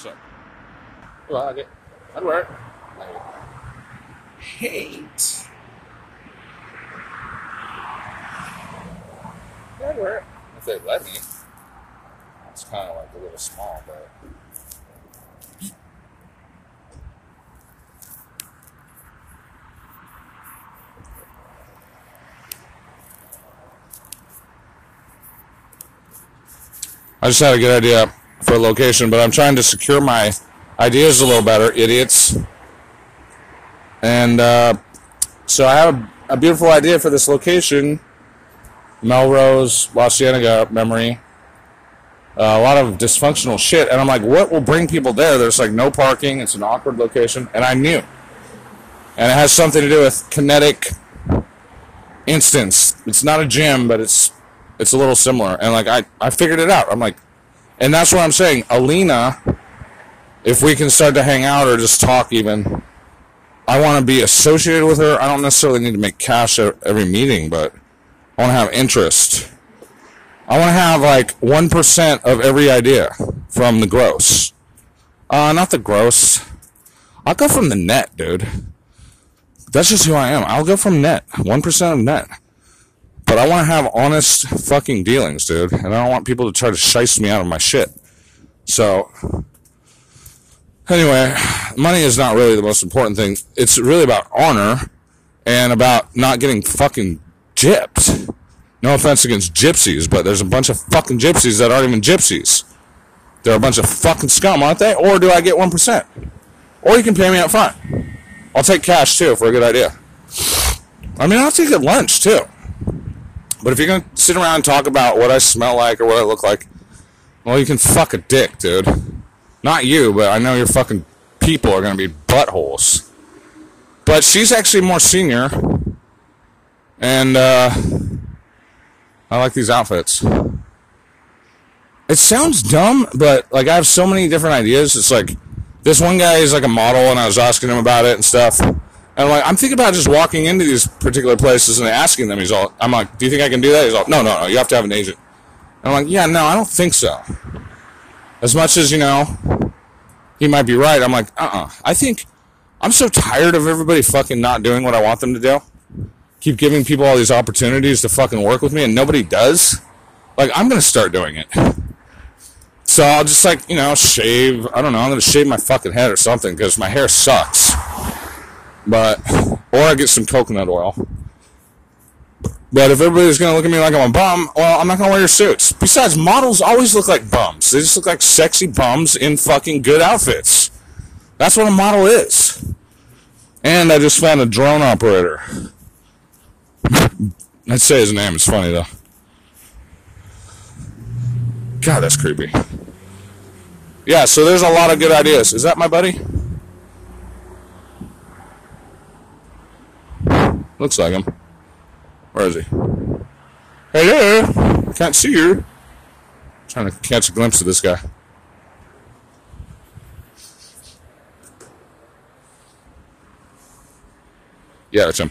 So, well, I get, that'd work. Hate. That'd work. If they let me. It's kind of like a little small, but. I just had a good idea for location, but I'm trying to secure my ideas a little better, idiots. And uh, so I have a, a beautiful idea for this location Melrose, La Cienega memory. Uh, a lot of dysfunctional shit. And I'm like, what will bring people there? There's like no parking. It's an awkward location. And I knew. And it has something to do with kinetic instance. It's not a gym, but it's it's a little similar. And like I, I figured it out. I'm like, and that's what I'm saying. Alina, if we can start to hang out or just talk even, I want to be associated with her. I don't necessarily need to make cash at every meeting, but I want to have interest. I want to have like 1% of every idea from the gross. Uh, not the gross. I'll go from the net, dude. That's just who I am. I'll go from net. 1% of net. But I want to have honest fucking dealings, dude. And I don't want people to try to shice me out of my shit. So, anyway, money is not really the most important thing. It's really about honor and about not getting fucking gypped. No offense against gypsies, but there's a bunch of fucking gypsies that aren't even gypsies. They're a bunch of fucking scum, aren't they? Or do I get 1%? Or you can pay me up front. I'll take cash too for a good idea. I mean, I'll take a lunch too. But if you're gonna sit around and talk about what I smell like or what I look like, well, you can fuck a dick, dude. Not you, but I know your fucking people are gonna be buttholes. But she's actually more senior, and uh, I like these outfits. It sounds dumb, but like I have so many different ideas. It's like this one guy is like a model, and I was asking him about it and stuff. And I'm like, I'm thinking about just walking into these particular places and asking them. He's all, I'm like, do you think I can do that? He's all, no, no, no, you have to have an agent. And I'm like, yeah, no, I don't think so. As much as, you know, he might be right, I'm like, uh uh I think I'm so tired of everybody fucking not doing what I want them to do. Keep giving people all these opportunities to fucking work with me and nobody does. Like, I'm gonna start doing it. So I'll just like, you know, shave. I don't know. I'm gonna shave my fucking head or something because my hair sucks. But, or I get some coconut oil. But if everybody's gonna look at me like I'm a bum, well, I'm not gonna wear your suits. Besides, models always look like bums. They just look like sexy bums in fucking good outfits. That's what a model is. And I just found a drone operator. I'd say his name. It's funny though. God, that's creepy. Yeah, so there's a lot of good ideas. Is that my buddy? Looks like him. Where is he? Hello? Can't see you. Trying to catch a glimpse of this guy. Yeah, that's him.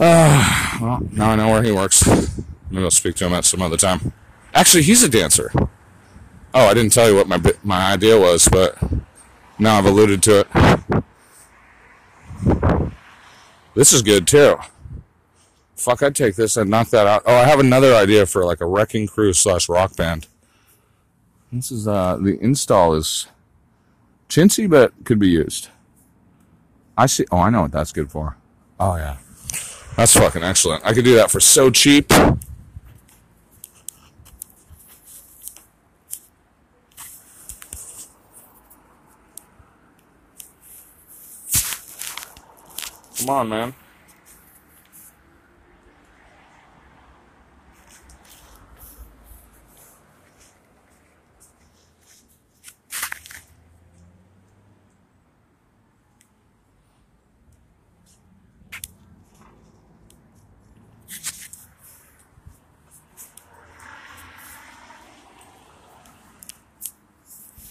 Uh, well, now I know where he works. Maybe I'll speak to him at some other time. Actually, he's a dancer. Oh, I didn't tell you what my my idea was, but now I've alluded to it. This is good too. Fuck, I'd take this and knock that out. Oh, I have another idea for like a wrecking crew slash rock band. This is uh the install is chintzy, but could be used. I see. Oh, I know what that's good for. Oh yeah, that's fucking excellent. I could do that for so cheap. Come on, man.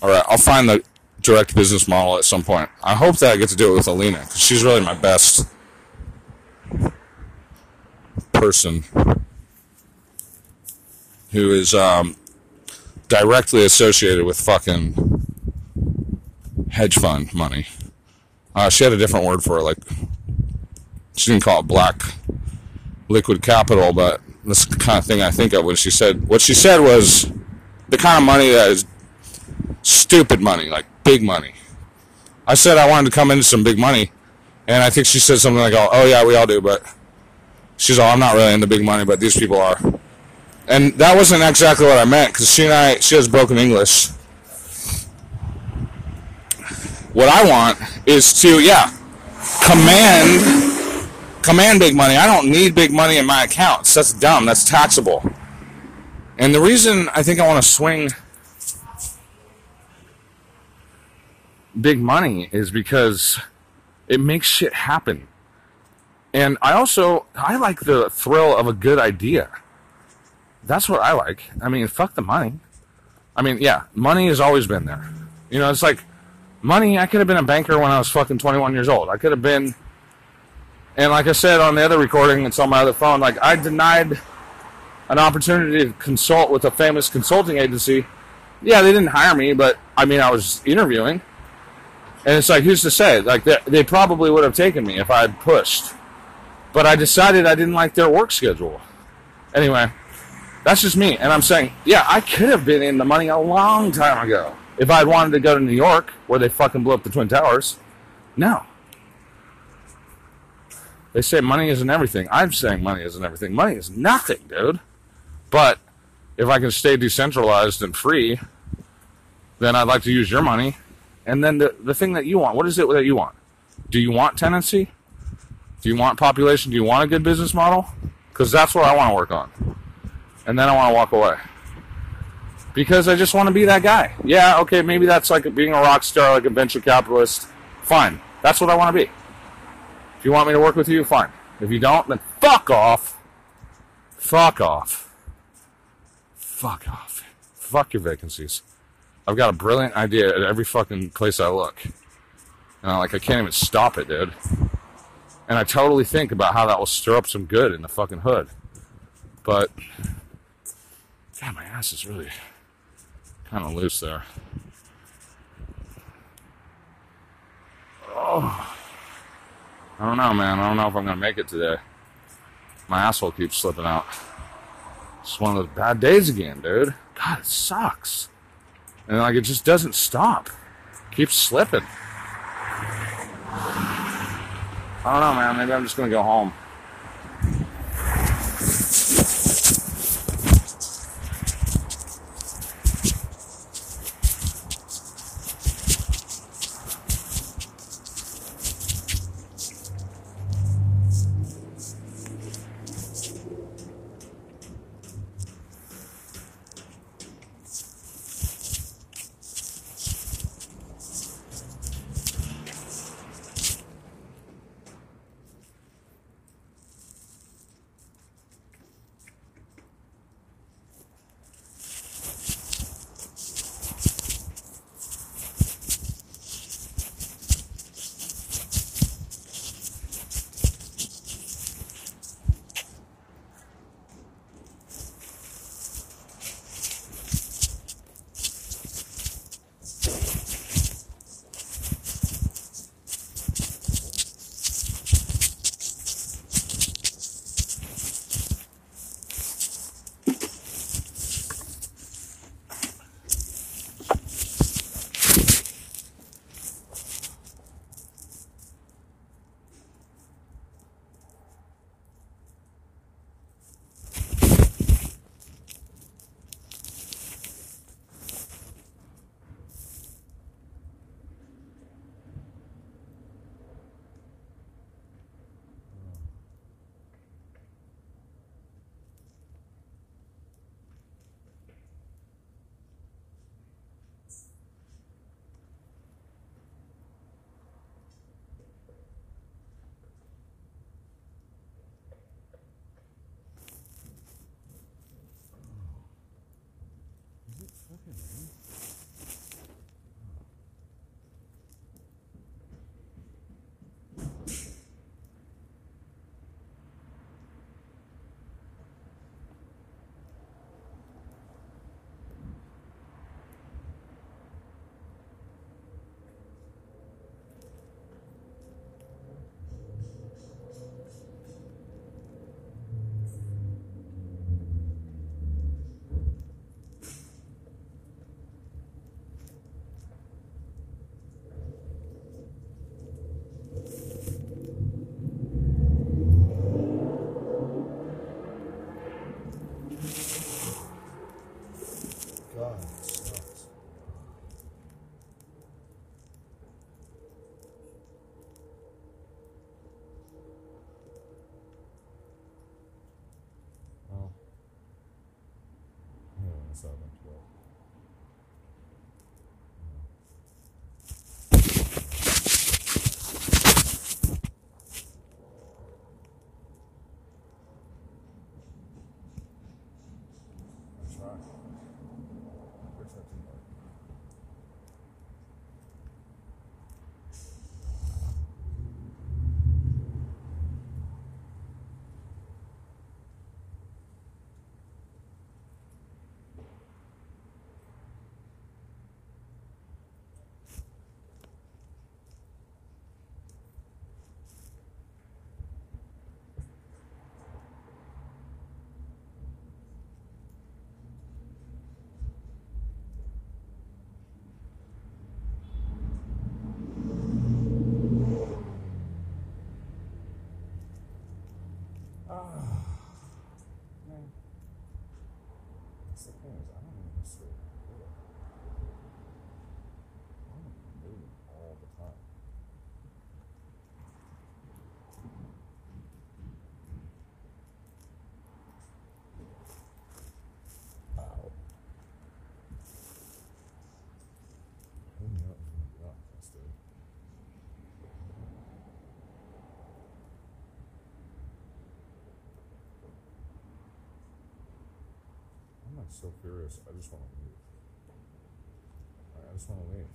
All right, I'll find the direct business model at some point. I hope that I get to do it with Alina because she's really my best person who is um, directly associated with fucking hedge fund money. Uh, she had a different word for it, like she didn't call it black liquid capital, but that's the kind of thing I think of when she said what she said was the kind of money that is stupid money, like big money. I said I wanted to come into some big money, and I think she said something like, "Oh, yeah, we all do," but she's all, "I'm not really into big money, but these people are." And that wasn't exactly what I meant because she and I, she has broken English. What I want is to, yeah, command, command big money. I don't need big money in my accounts. That's dumb. That's taxable. And the reason I think I want to swing big money is because it makes shit happen. And I also I like the thrill of a good idea. That's what I like. I mean, fuck the money. I mean, yeah, money has always been there. You know, it's like money. I could have been a banker when I was fucking 21 years old. I could have been, and like I said on the other recording, it's on my other phone. Like I denied an opportunity to consult with a famous consulting agency. Yeah, they didn't hire me, but I mean, I was interviewing. And it's like, who's to say? Like, they, they probably would have taken me if I had pushed. But I decided I didn't like their work schedule. Anyway, that's just me. And I'm saying, yeah, I could have been in the money a long time ago if I had wanted to go to New York where they fucking blew up the Twin Towers. No. They say money isn't everything. I'm saying money isn't everything. Money is nothing, dude. But if I can stay decentralized and free, then I'd like to use your money. And then the, the thing that you want, what is it that you want? Do you want tenancy? Do you want population? Do you want a good business model? Because that's what I want to work on. And then I want to walk away. Because I just want to be that guy. Yeah, okay, maybe that's like being a rock star, like a venture capitalist. Fine. That's what I want to be. If you want me to work with you, fine. If you don't, then fuck off. Fuck off. Fuck off. Fuck your vacancies. I've got a brilliant idea at every fucking place I look. And I like I can't even stop it, dude. And I totally think about how that will stir up some good in the fucking hood. But God, my ass is really kind of loose there. Oh. I don't know, man. I don't know if I'm gonna make it today. My asshole keeps slipping out. It's one of those bad days again, dude. God, it sucks. And like it just doesn't stop. Keeps slipping. I don't know, man. Maybe I'm just gonna go home. I'm so furious. I just want to leave. I just want to leave.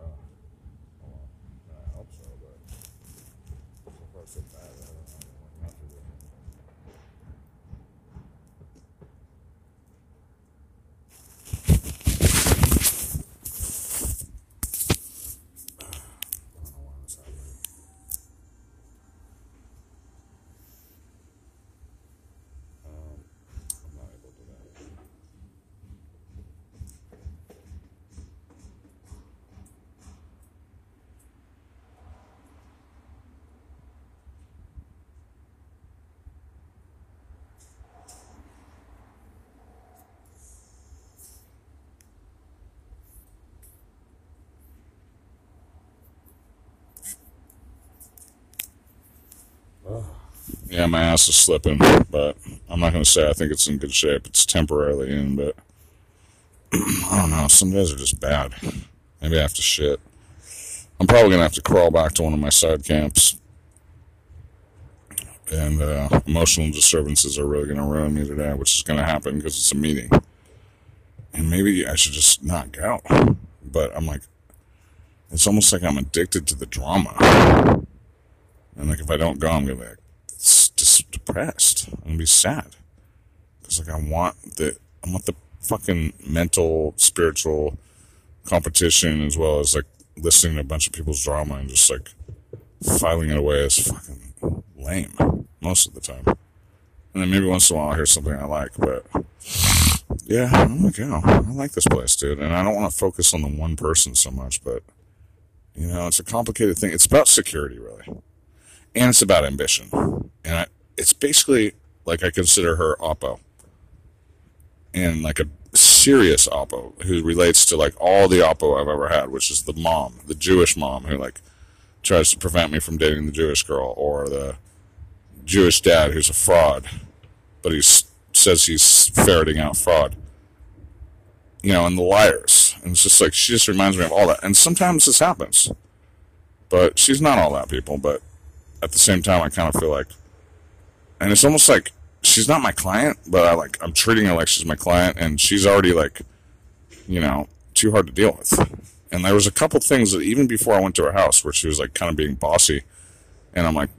Uh, hold on. I hope so, but so far so bad. I don't know what not to do. I don't know why this happening. Um, I'm not able to do that. Yeah, my ass is slipping, but I'm not going to say I think it's in good shape. It's temporarily in, but I don't know. Some days are just bad. Maybe I have to shit. I'm probably going to have to crawl back to one of my side camps. And uh, emotional disturbances are really going to ruin me today, which is going to happen because it's a meeting. And maybe I should just not go. But I'm like, it's almost like I'm addicted to the drama. And like, if I don't go, I'm gonna be like, depressed. I'm gonna be sad because like I want the I want the fucking mental, spiritual competition as well as like listening to a bunch of people's drama and just like filing it away is fucking lame most of the time. And then maybe once in a while I'll hear something I like, but yeah, I'm gonna go. I like this place, dude, and I don't want to focus on the one person so much, but you know, it's a complicated thing. It's about security, really and it's about ambition. And I, it's basically like I consider her Oppo, and like a serious Oppo who relates to like all the Oppo I've ever had, which is the mom, the Jewish mom who like tries to prevent me from dating the Jewish girl, or the Jewish dad who's a fraud, but he says he's ferreting out fraud. You know, and the liars. And it's just like, she just reminds me of all that. And sometimes this happens. But she's not all that, people. But at the same time, I kind of feel like, and it's almost like she's not my client, but I like I'm treating her like she's my client, and she's already like, you know, too hard to deal with. And there was a couple things that even before I went to her house where she was like kind of being bossy, and I'm like,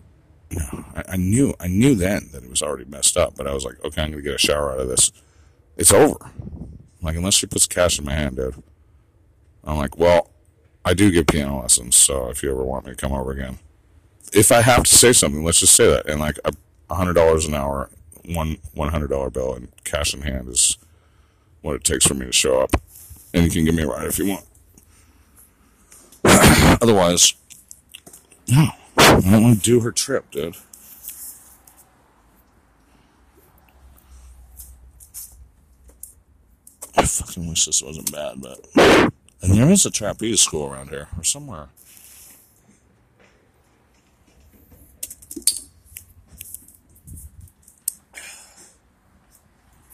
I, I knew I knew then that it was already messed up, but I was like, okay, I'm gonna get a shower out of this. It's over. Like unless she puts cash in my hand, dude. I'm like, well, I do give piano lessons, so if you ever want me to come over again, if I have to say something, let's just say that. And like I $100 an hour, one $100 bill and cash in hand is what it takes for me to show up. And you can give me a ride if you want. Otherwise, no, I don't want to do her trip, dude. I fucking wish this wasn't bad, but. And there is a trapeze school around here or somewhere.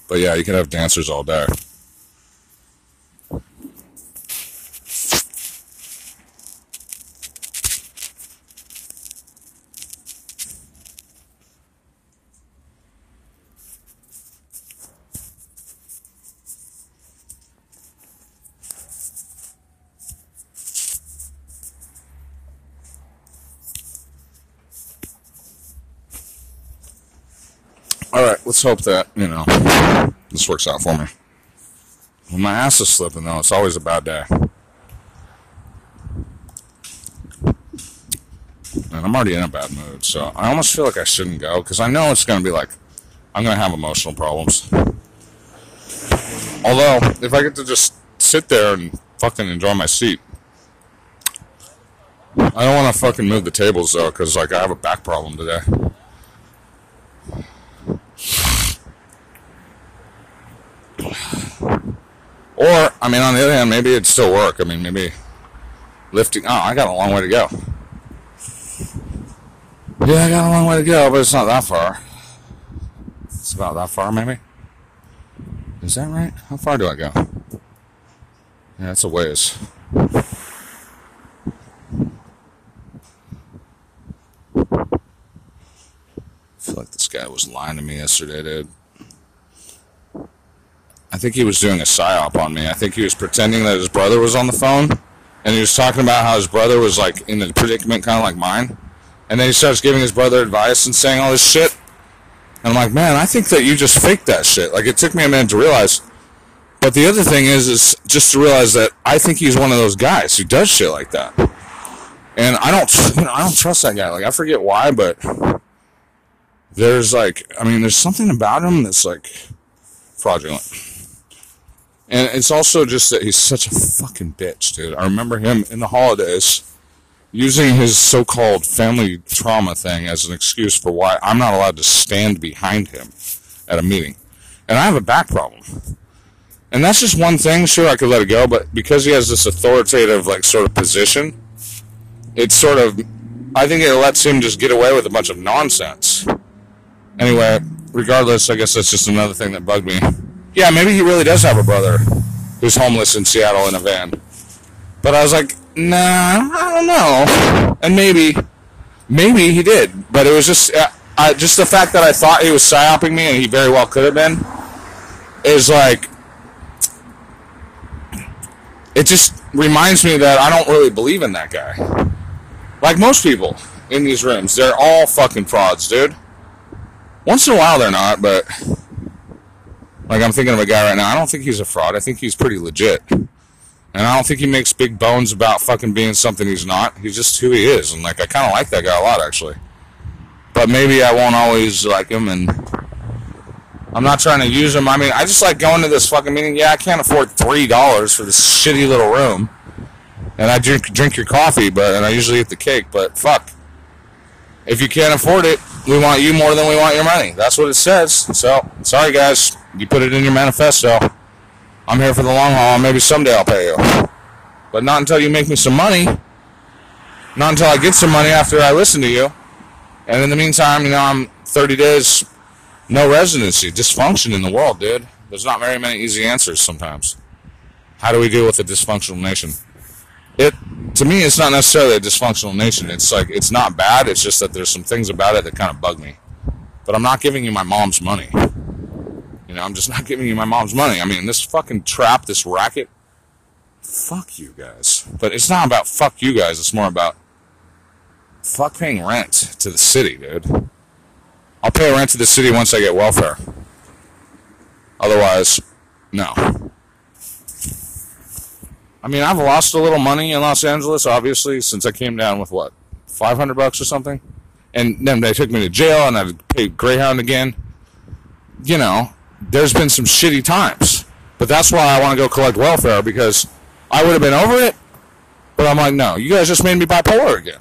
But yeah, you can have dancers all day. Let's hope that, you know, this works out for me. When my ass is slipping, though, it's always a bad day. And I'm already in a bad mood, so I almost feel like I shouldn't go because I know it's going to be like, I'm going to have emotional problems. Although, if I get to just sit there and fucking enjoy my seat, I don't want to fucking move the tables though because like I have a back problem today. Or, I mean, on the other hand, maybe it'd still work. I mean, maybe lifting. Oh, I got a long way to go. Yeah, I got a long way to go, but it's not that far. It's about that far, maybe. Is that right? How far do I go? Yeah, it's a ways. I feel like this guy was lying to me yesterday, dude. I think he was doing a psyop on me. I think he was pretending that his brother was on the phone, and he was talking about how his brother was like in a predicament, kind of like mine. And then he starts giving his brother advice and saying all this shit. And I'm like, man, I think that you just faked that shit. Like it took me a minute to realize. But the other thing is, is just to realize that I think he's one of those guys who does shit like that. And I don't, you know, I don't trust that guy. Like I forget why, but there's like, I mean, there's something about him that's like fraudulent. And it's also just that he's such a fucking bitch, dude. I remember him in the holidays using his so-called family trauma thing as an excuse for why I'm not allowed to stand behind him at a meeting. And I have a back problem. And that's just one thing. Sure, I could let it go, but because he has this authoritative, like, sort of position, it's sort of, I think it lets him just get away with a bunch of nonsense. Anyway, regardless, I guess that's just another thing that bugged me yeah, maybe he really does have a brother who's homeless in Seattle in a van. But I was like, nah, I don't know. And maybe, maybe he did. But it was just, uh, I, just the fact that I thought he was psyoping me, and he very well could have been, is like, it just reminds me that I don't really believe in that guy. Like most people in these rooms, they're all fucking frauds, dude. Once in a while they're not, but like I'm thinking of a guy right now. I don't think he's a fraud. I think he's pretty legit. And I don't think he makes big bones about fucking being something he's not. He's just who he is. And like I kind of like that guy a lot actually. But maybe I won't always like him and I'm not trying to use him. I mean, I just like going to this fucking meeting. Yeah, I can't afford three dollars for this shitty little room, and I drink drink your coffee, but and I usually eat the cake. But fuck, if you can't afford it, we want you more than we want your money. That's what it says. So sorry, guys. You put it in your manifesto. I'm here for the long haul. Maybe someday I'll pay you. But not until you make me some money. Not until I get some money after I listen to you. And in the meantime, you know, I'm 30 days, no residency, dysfunction in the world, dude. There's not very many easy answers sometimes. How do we deal with a dysfunctional nation? It to me, it's not necessarily a dysfunctional nation. It's like it's not bad. It's just that there's some things about it that kind of bug me. But I'm not giving you my mom's money. You know, I'm just not giving you my mom's money. I mean, this fucking trap, this racket, fuck you guys. But it's not about fuck you guys. It's more about fuck paying rent to the city, dude. I'll pay rent to the city once I get welfare. Otherwise, no. I mean, I've lost a little money in Los Angeles, obviously, since I came down with what? five hundred bucks or something, and then they took me to jail, and I had to pay Greyhound again. You know, there's been some shitty times, but that's why I want to go collect welfare because I would have been over it, but I'm like, no, you guys just made me bipolar again.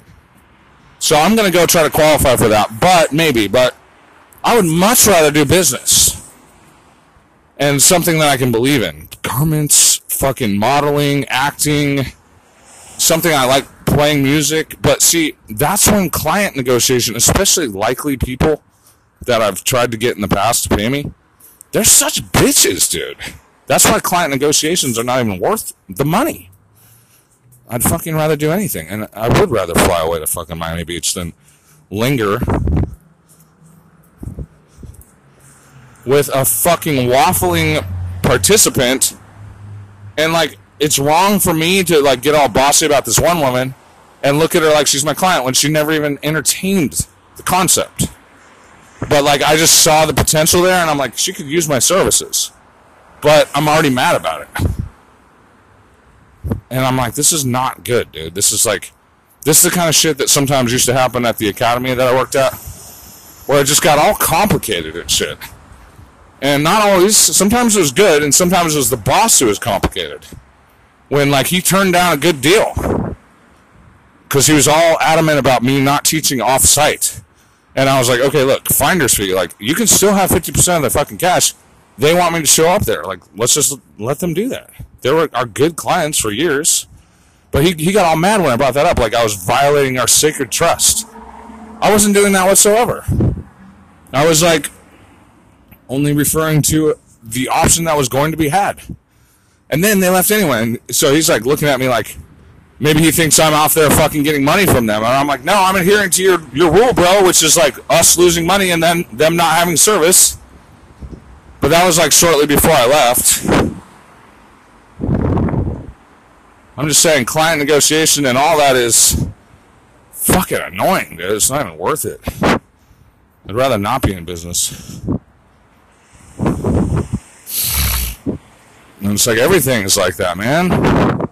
So I'm gonna go try to qualify for that, but maybe, but I would much rather do business and something that I can believe in. Garments, fucking modeling, acting, something I like playing music. But see, that's when client negotiation, especially likely people that I've tried to get in the past to pay me, they're such bitches, dude. That's why client negotiations are not even worth the money. I'd fucking rather do anything. And I would rather fly away to fucking Miami Beach than linger with a fucking waffling participant and like it's wrong for me to like get all bossy about this one woman and look at her like she's my client when she never even entertained the concept. But like I just saw the potential there and I'm like she could use my services. But I'm already mad about it. And I'm like this is not good, dude. This is like this is the kind of shit that sometimes used to happen at the academy that I worked at where it just got all complicated and shit. And not always, sometimes it was good, and sometimes it was the boss who was complicated. When, like, he turned down a good deal. Because he was all adamant about me not teaching off site. And I was like, okay, look, finder's fee. Like, you can still have 50% of the fucking cash. They want me to show up there. Like, let's just let them do that. They were our good clients for years. But he, he got all mad when I brought that up. Like, I was violating our sacred trust. I wasn't doing that whatsoever. I was like, only referring to the option that was going to be had. And then they left anyway. And so he's like looking at me like maybe he thinks I'm out there fucking getting money from them. And I'm like, no, I'm adhering to your, your rule, bro, which is like us losing money and then them not having service. But that was like shortly before I left. I'm just saying, client negotiation and all that is fucking annoying, dude. It's not even worth it. I'd rather not be in business. And it's like everything is like that, man.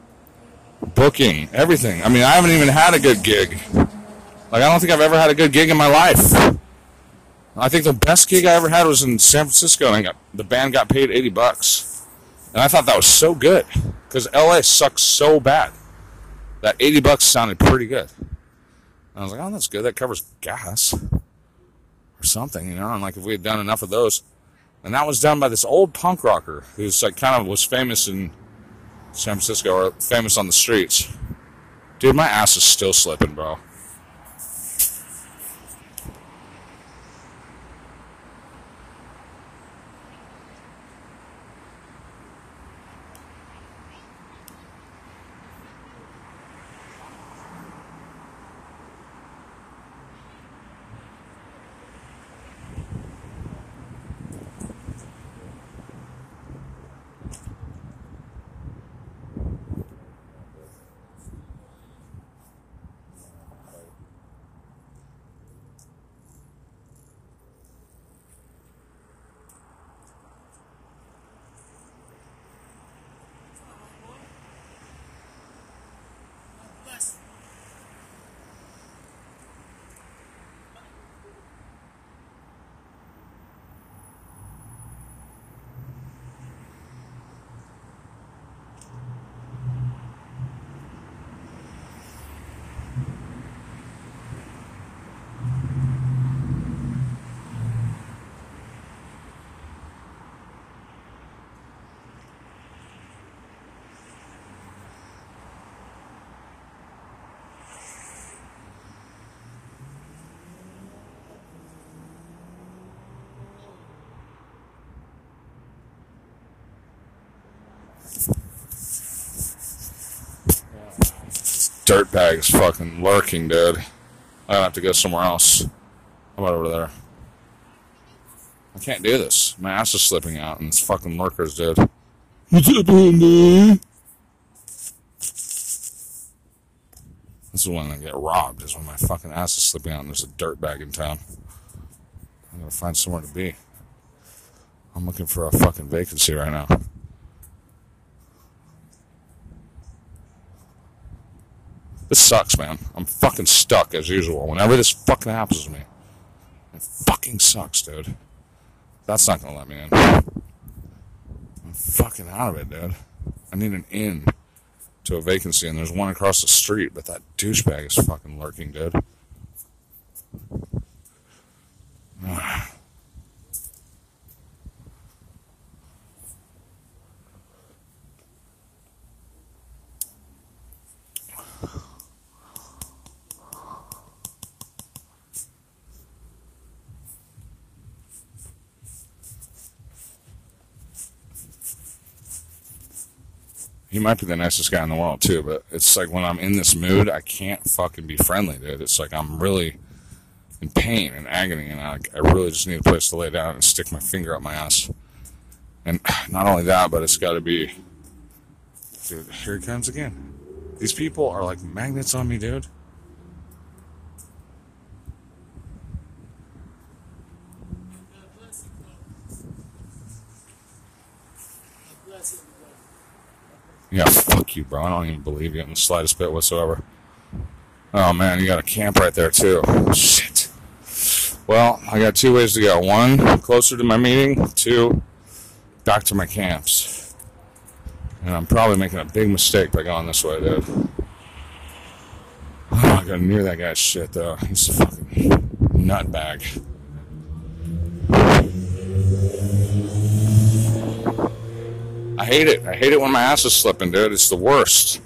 Booking, everything. I mean, I haven't even had a good gig. Like, I don't think I've ever had a good gig in my life. I think the best gig I ever had was in San Francisco, and I got, the band got paid 80 bucks. And I thought that was so good, because LA sucks so bad. That 80 bucks sounded pretty good. And I was like, oh, that's good. That covers gas or something, you know? And like, if we had done enough of those, and that was done by this old punk rocker who's like kind of was famous in San Francisco are famous on the streets. Dude, my ass is still slipping, bro. Dirtbag is fucking lurking, dude. I have to go somewhere else. How about over there? I can't do this. My ass is slipping out, and it's fucking lurkers, dude. What's up, dude? This is when I get robbed, is when my fucking ass is slipping out and there's a dirtbag in town. I'm gonna find somewhere to be. I'm looking for a fucking vacancy right now. This sucks, man. I'm fucking stuck as usual. Whenever this fucking happens to me, it fucking sucks, dude. That's not gonna let me in. I'm fucking out of it, dude. I need an in to a vacancy, and there's one across the street, but that douchebag is fucking lurking, dude. he might be the nicest guy in the world too, but it's like when I'm in this mood, I can't fucking be friendly, dude. It's like I'm really in pain and agony, and I, I really just need a place to lay down and stick my finger up my ass. And not only that, but it's got to be, dude. Here he comes again. These people are like magnets on me, dude. Yeah, fuck you, bro. I don't even believe you in the slightest bit whatsoever. Oh man, you got a camp right there too. Shit. Well, I got two ways to go. One, closer to my meeting. Two, back to my camps. And I'm probably making a big mistake by going this way, dude. Oh, I got near that guy's shit though. He's a fucking nutbag. I hate it. I hate it when my ass is slipping, dude. It's the worst.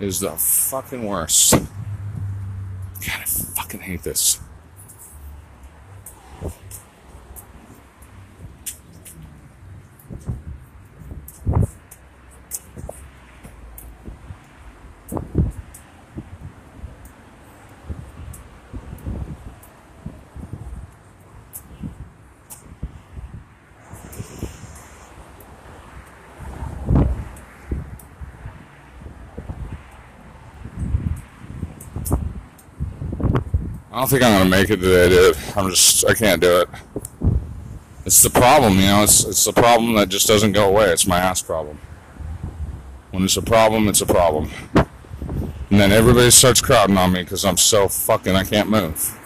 It is the fucking worst. God, I fucking hate this. I don't think I'm gonna make it today, dude. I'm just, I can't do it. It's the problem, you know. It's it's the problem that just doesn't go away. It's my ass problem. When it's a problem, it's a problem. And then everybody starts crowding on me because I'm so fucking I can't move.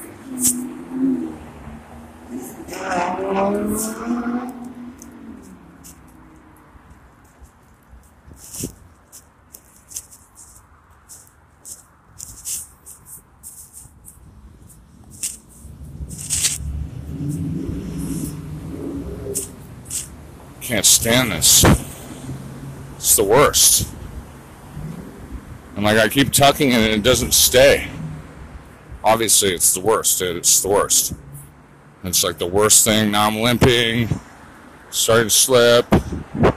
Can't this. It's the worst. And like I keep tucking it and it doesn't stay. Obviously, it's the worst. It's the worst. It's like the worst thing. Now I'm limping, starting to slip. I'm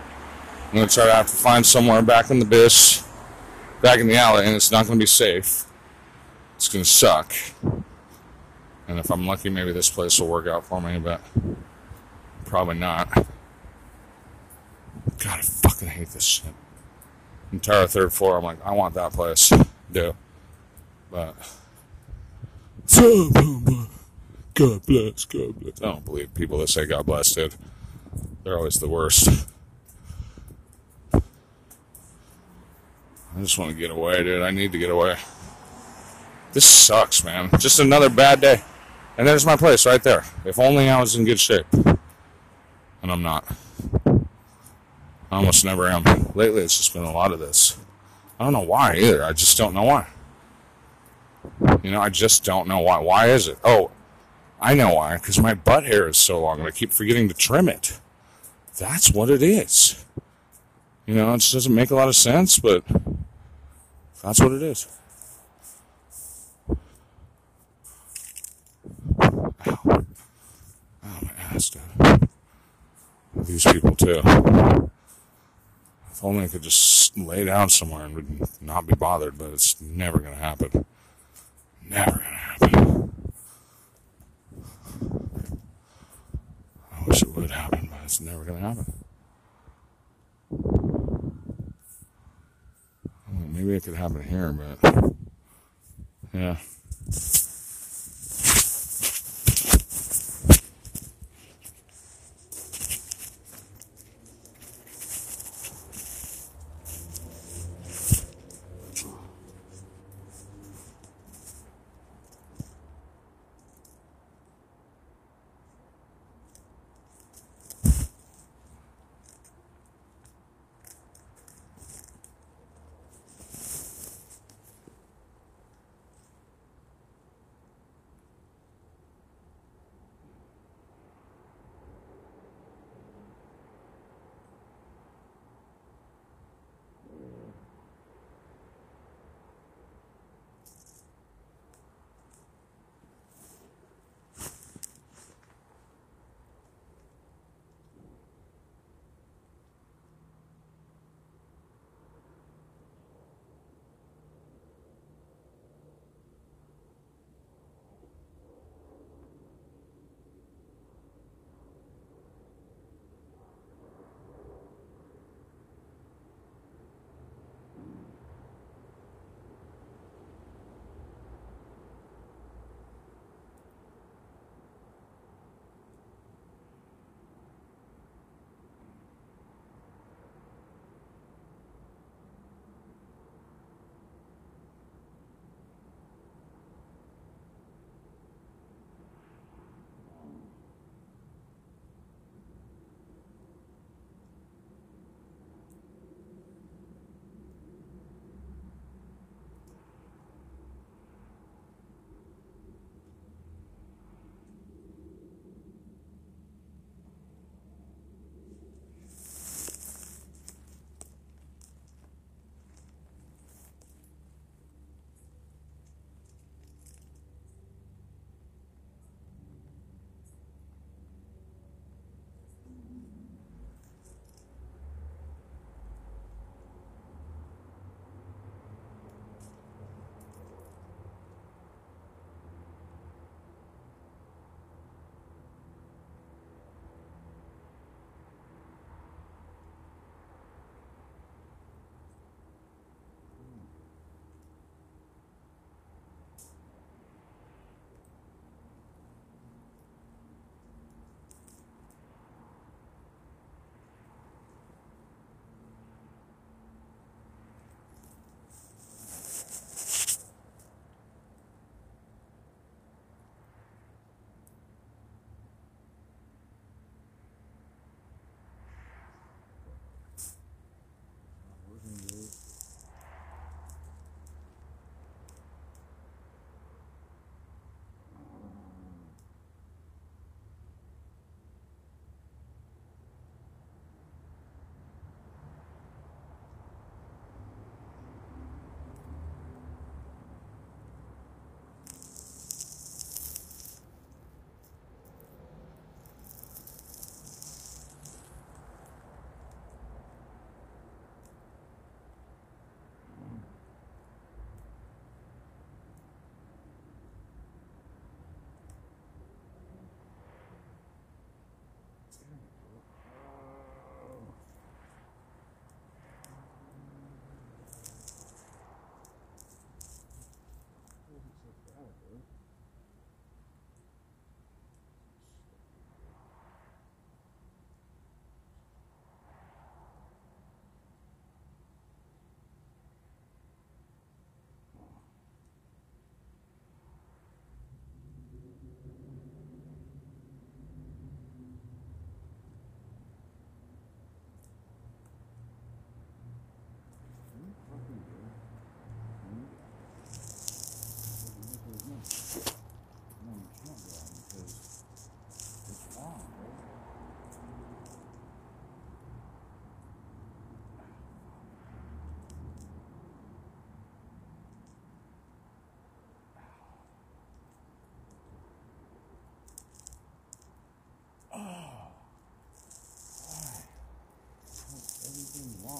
gonna try to have to find somewhere back in the bish, back in the alley, and it's not gonna be safe. It's gonna suck. And if I'm lucky, maybe this place will work out for me, but probably not. God, I fucking hate this shit. Entire third floor, I'm like, I want that place. Do. But. God bless, God bless. I don't believe people that say God bless, dude. They're always the worst. I just want to get away, dude. I need to get away. This sucks, man. Just another bad day. And there's my place right there. If only I was in good shape. And I'm not. I almost never am. Lately, it's just been a lot of this. I don't know why either. I just don't know why. You know, I just don't know why. Why is it? Oh, I know why. Because my butt hair is so long and I keep forgetting to trim it. That's what it is. You know, it just doesn't make a lot of sense, but that's what it is. Ow. Ow, my ass, dude. These people, too. Only I could just lay down somewhere and would not be bothered, but it's never going to happen. Never going to happen. I wish it would happen, but it's never going to happen. Maybe it could happen here, but yeah.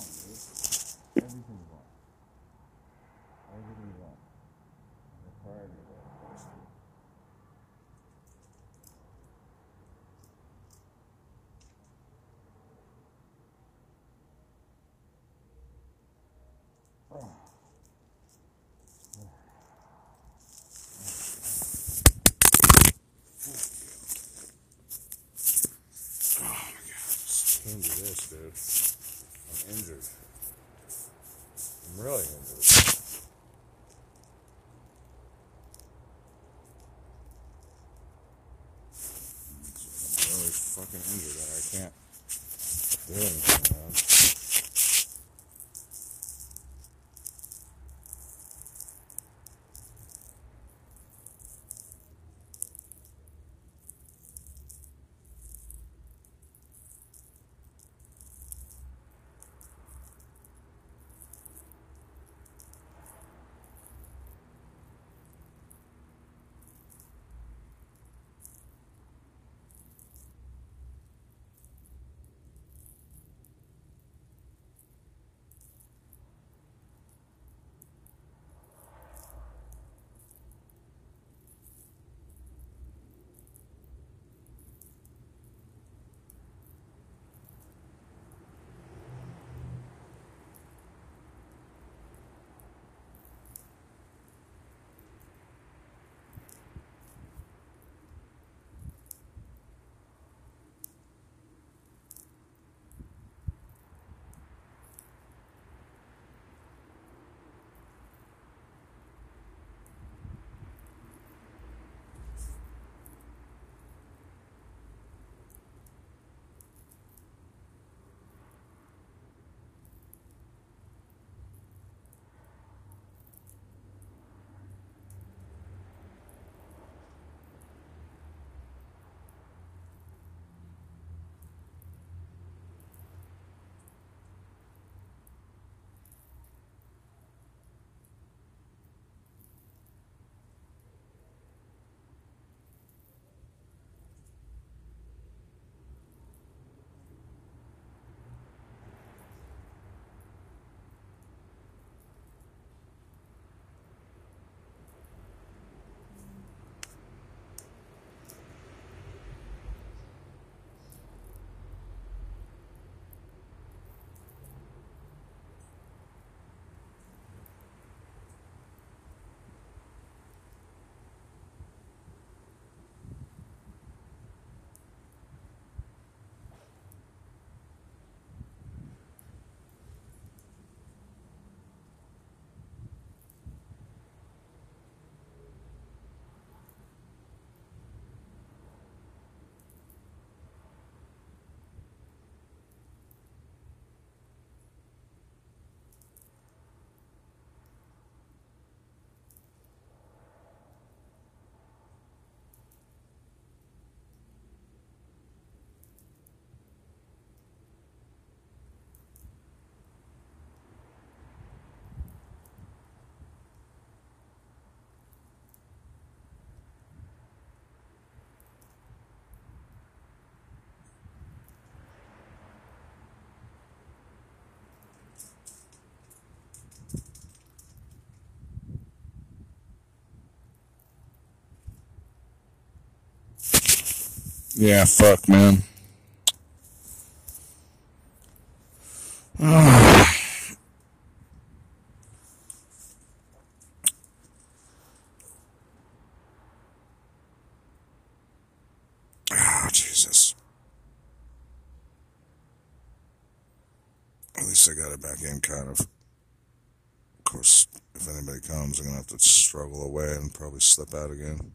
Dude. Everything's wrong. Everything's wrong. The priority of all. Oh just this, dude. Injured. I'm really injured. I'm really fucking injured that I can't do anything, Yeah, fuck, man. Oh, Jesus. At least I got it back in, kind of. Of course, if anybody comes, I'm going to have to struggle away and probably slip out again.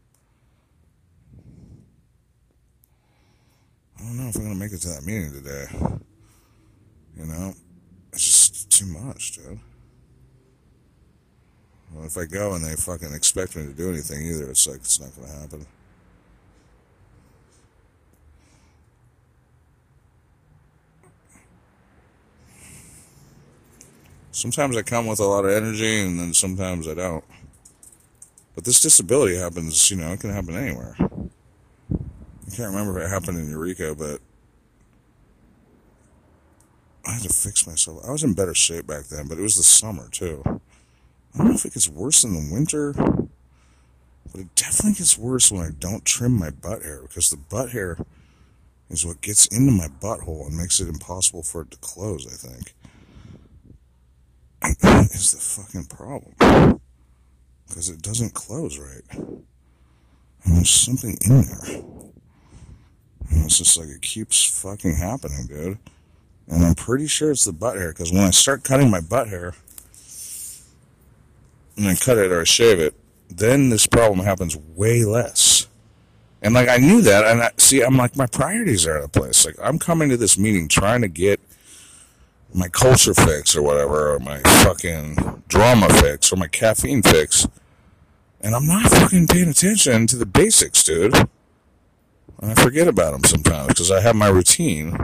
I don't know if I'm to make it to that meeting today. You know, it's just too much, dude. Well, if I go and they fucking expect me to do anything either, it's like it's not to happen. Sometimes I come with a lot of energy and then sometimes I don't. But this disability happens, you know, it can happen anywhere. I can't remember if it happened in Eureka, but I had to fix myself. I was in better shape back then, but it was the summer too. I don't know if it gets worse in the winter, but it definitely gets worse when I don't trim my butt hair because the butt hair is what gets into my butthole and makes it impossible for it to close, I think. That is the fucking problem. Because it doesn't close right. And there's something in there. And it's just like it keeps fucking happening, dude. And I'm pretty sure it's the butt hair because when I start cutting my butt hair and I cut it or I shave it, then this problem happens way less. And like I knew that, and I, see, I'm like my priorities are out of place. Like I'm coming to this meeting trying to get my culture fix or whatever, or my fucking drama fix or my caffeine fix, and I'm not fucking paying attention to the basics, dude. And I forget about them sometimes because I have my routine,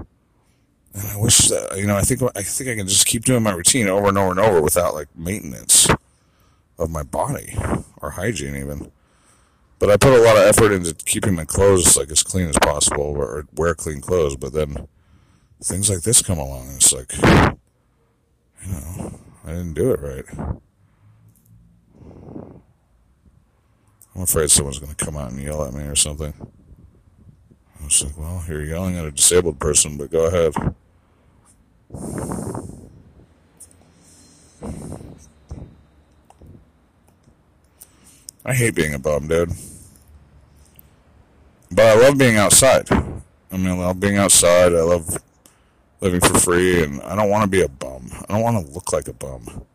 and I wish that you know I think I think I can just keep doing my routine over and over and over without like maintenance of my body or hygiene even. But I put a lot of effort into keeping my clothes like as clean as possible or wear clean clothes. But then things like this come along and it's like, you know, I didn't do it right. I'm afraid someone's going to come out and yell at me or something. I was like, well, here you're yelling at a disabled person, but go ahead. I hate being a bum, dude. But I love being outside. I mean, I love being outside. I love living for free, and I don't want to be a bum. I don't want to look like a bum.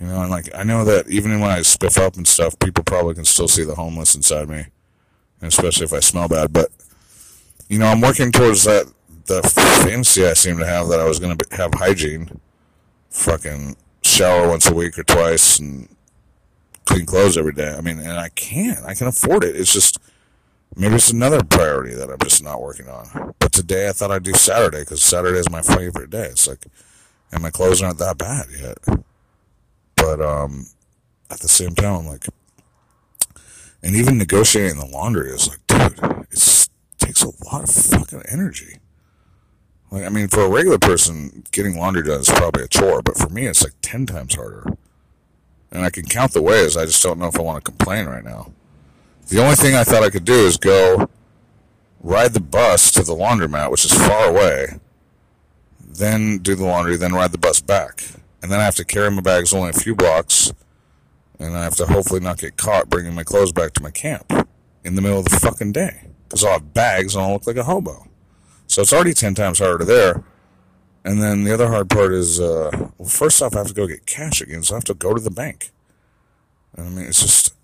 You know, and like I know that even when I spiff up and stuff, people probably can still see the homeless inside me, and especially if I smell bad. But you know, I'm working towards that the fantasy I seem to have that I was going to have hygiene, fucking shower once a week or twice, and clean clothes every day. I mean, and I can. I can afford it. It's just maybe it's another priority that I'm just not working on. But today I thought I'd do Saturday because Saturday is my favorite day. It's like, and my clothes aren't that bad yet. But um, at the same time, I'm like, and even negotiating the laundry is like, takes a lot of fucking energy. Like, I mean, for a regular person, getting laundry done is probably a chore, but for me, it's like 10 times harder and I can count the ways. I just don't know if I want to complain right now. The only thing I thought I could do is go ride the bus to the laundromat, which is far away, then do the laundry, then ride the bus back. And then I have to carry my bags only a few blocks, and I have to hopefully not get caught bringing my clothes back to my camp in the middle of the fucking day. Because I'll have bags and I'll look like a hobo. So it's already 10 times harder there. And then the other hard part is, uh, well, first off, I have to go get cash again, so I have to go to the bank. And I mean, it's just,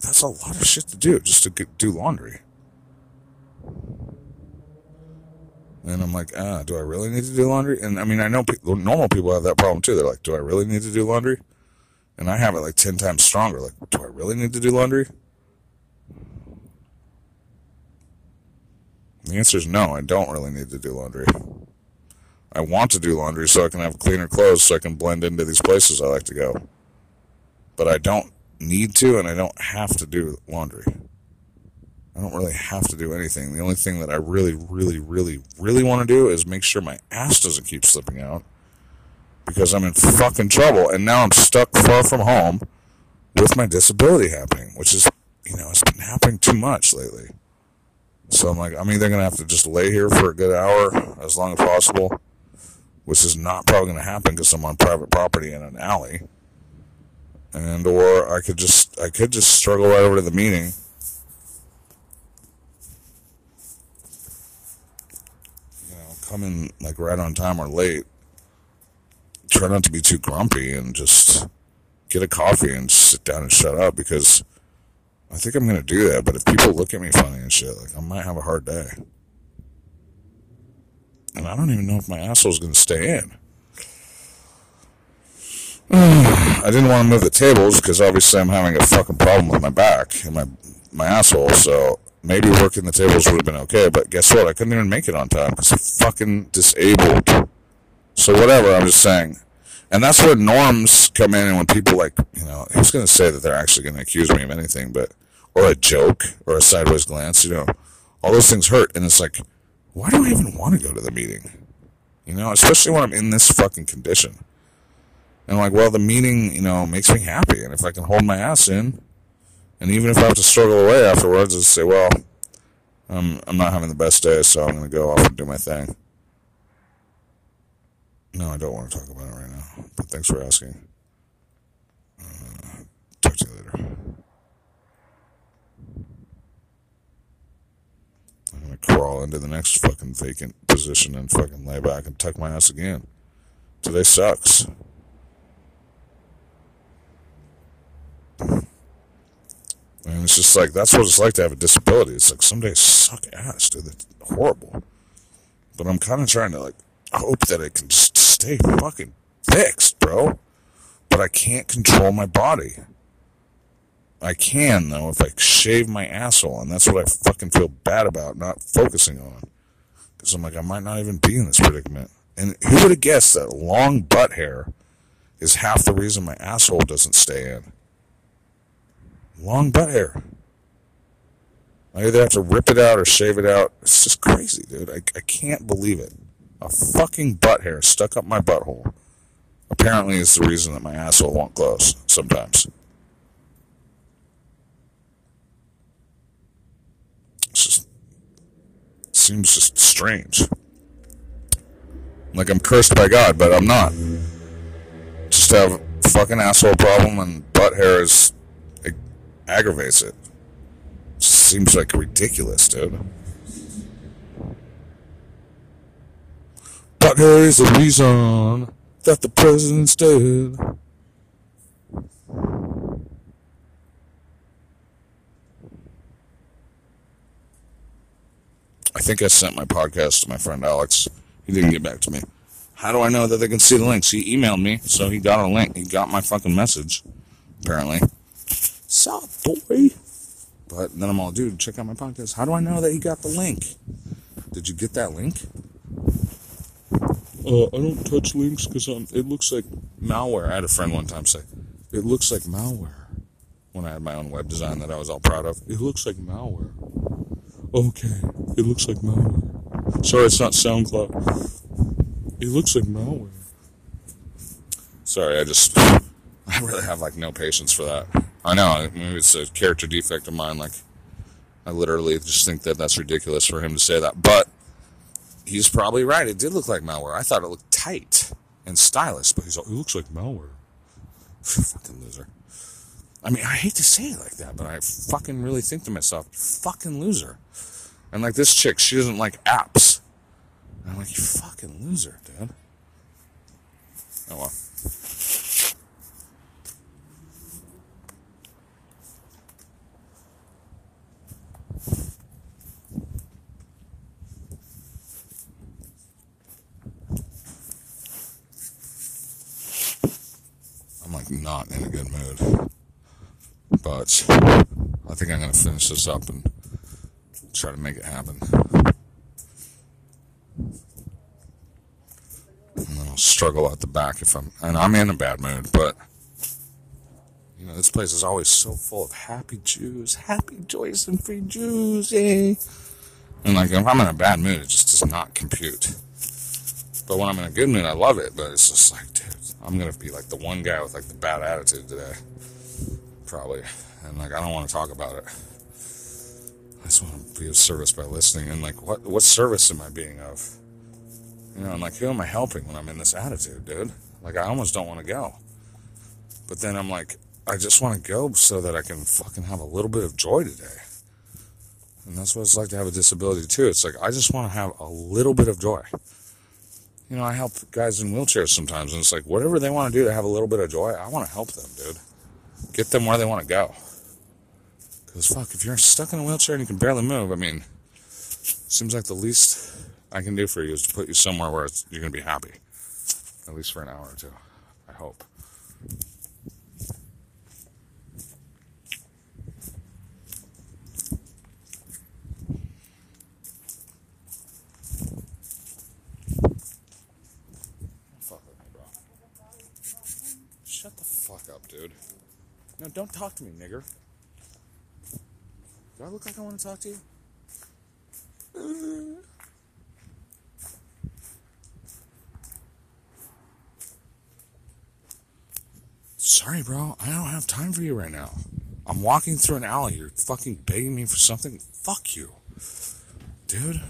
that's a lot of shit to do just to get, do laundry. And I'm like, ah, do I really need to do laundry? And I mean, I know normal people have that problem too. They're like, do I really need to do laundry? And I have it like 10 times stronger. Like, do I really need to do laundry? The answer is no, I don't really need to do laundry. I want to do laundry so I can have cleaner clothes so I can blend into these places I like to go. But I don't need to and I don't have to do laundry. I don't really have to do anything. The only thing that I really, really, really, really want to do is make sure my ass doesn't keep slipping out because I'm in fucking trouble and now I'm stuck far from home with my disability happening, which is, you know, it's been happening too much lately. So I'm like, I'm either going to have to just lay here for a good hour as long as possible which is not probably going to happen because I'm on private property in an alley. And or I could just I could just struggle right over to the meeting. You know, come in like right on time or late. Try not to be too grumpy and just get a coffee and sit down and shut up because I think I'm gonna do that. But if people look at me funny and shit, like I might have a hard day and I don't even know if my asshole is going to stay in. I didn't want to move the tables because obviously I'm having a fucking problem with my back and my my asshole. So maybe working the tables would have been okay. But guess what? I couldn't even make it on time because I'm fucking disabled. So whatever. I'm just saying. And that's where norms come in, and when people like, you know, who's going to say that they're actually going to accuse me of anything, but or a joke or a sideways glance, you know, all those things hurt, and it's like why do I even want to go to the meeting? You know, especially when I'm in this fucking condition. And I'm like, well, the meeting, you know, makes me happy. And if I can hold my ass in, and even if I have to struggle away afterwards, just say, well, um, I'm not having the best day, so I'm going to go off and do my thing. No, I don't want to talk about it right now. But thanks for asking. Uh, talk to you later. I'm gonna crawl into the next fucking vacant position and fucking lay back and tuck my ass again. Today sucks. And it's just like that's what it's like to have a disability. It's like some days suck ass, dude. It's horrible. But I'm kind of trying to like hope that it can just stay fucking fixed, bro. But I can't control my body. I can though if I shave my asshole, and that's what I fucking feel bad about not focusing on. Because I'm like, I might not even be in this predicament. And who would have guessed that long butt hair is half the reason my asshole doesn't stay in? Long butt hair. I either have to rip it out or shave it out. It's just crazy, dude. I, I can't believe it. A fucking butt hair stuck up my butthole apparently is the reason that my asshole won't close sometimes. It's just seems just strange. Like I'm cursed by God, but I'm not. Just have a fucking asshole problem and butt hair is it aggravates it. Seems like ridiculous, dude. Butt hair is the reason that the president's dead. I think I sent my podcast to my friend Alex. He didn't get back to me. How do I know that they can see the links? He emailed me, so he got a link. He got my fucking message, apparently. Sup, boy? But then I'm all, dude, check out my podcast. How do I know that he got the link? Did you get that link? Uh, I don't touch links because it looks like malware. I had a friend one time say, it looks like malware. When I had my own web design that I was all proud of. It looks like malware. Okay, it looks like malware. Sorry, it's not SoundCloud. It looks like malware. Sorry, I just, I really have like no patience for that. I know, maybe it's a character defect of mine. Like, I literally just think that that's ridiculous for him to say that. But he's probably right. It did look like malware. I thought it looked tight and stylish, but he's like, it looks like malware. fucking loser. I mean, I hate to say it like that, but I fucking really think to myself, fucking loser. And like this chick, she doesn't like apps. And I'm like, you fucking loser, dude. Oh well. Not in a good mood. But I think I'm gonna finish this up and try to make it happen. And I'll struggle at the back if I'm and I'm in a bad mood, but you know, this place is always so full of happy Jews, happy, joyous, and free Jews, eh? And like, if I'm in a bad mood, it just does not compute. But when I'm in a good mood, I love it. But it's just like, dude, I'm gonna be like the one guy with like the bad attitude today, probably. And like, I don't want to talk about it. I just want to be of service by listening. And like, what what service am I being of? You know, and like, who am I helping when I'm in this attitude, dude? Like, I almost don't want to go. But then I'm like, I just want to go so that I can fucking have a little bit of joy today. And that's what it's like to have a disability too. It's like I just want to have a little bit of joy. You know, I help guys in wheelchairs sometimes, and it's like whatever they want to do to have a little bit of joy, I want to help them, dude. Get them where they want to go. Because fuck, if you're stuck in a wheelchair and you can barely move, I mean, seems like the least I can do for you is to put you somewhere where you're gonna be happy, at least for an hour or two. I hope. No, don't talk to me, nigger. Do I look like I want to talk to you? Sorry, bro. I don't have time for you right now. I'm walking through an alley. You're fucking begging me for something? Fuck you. Dude.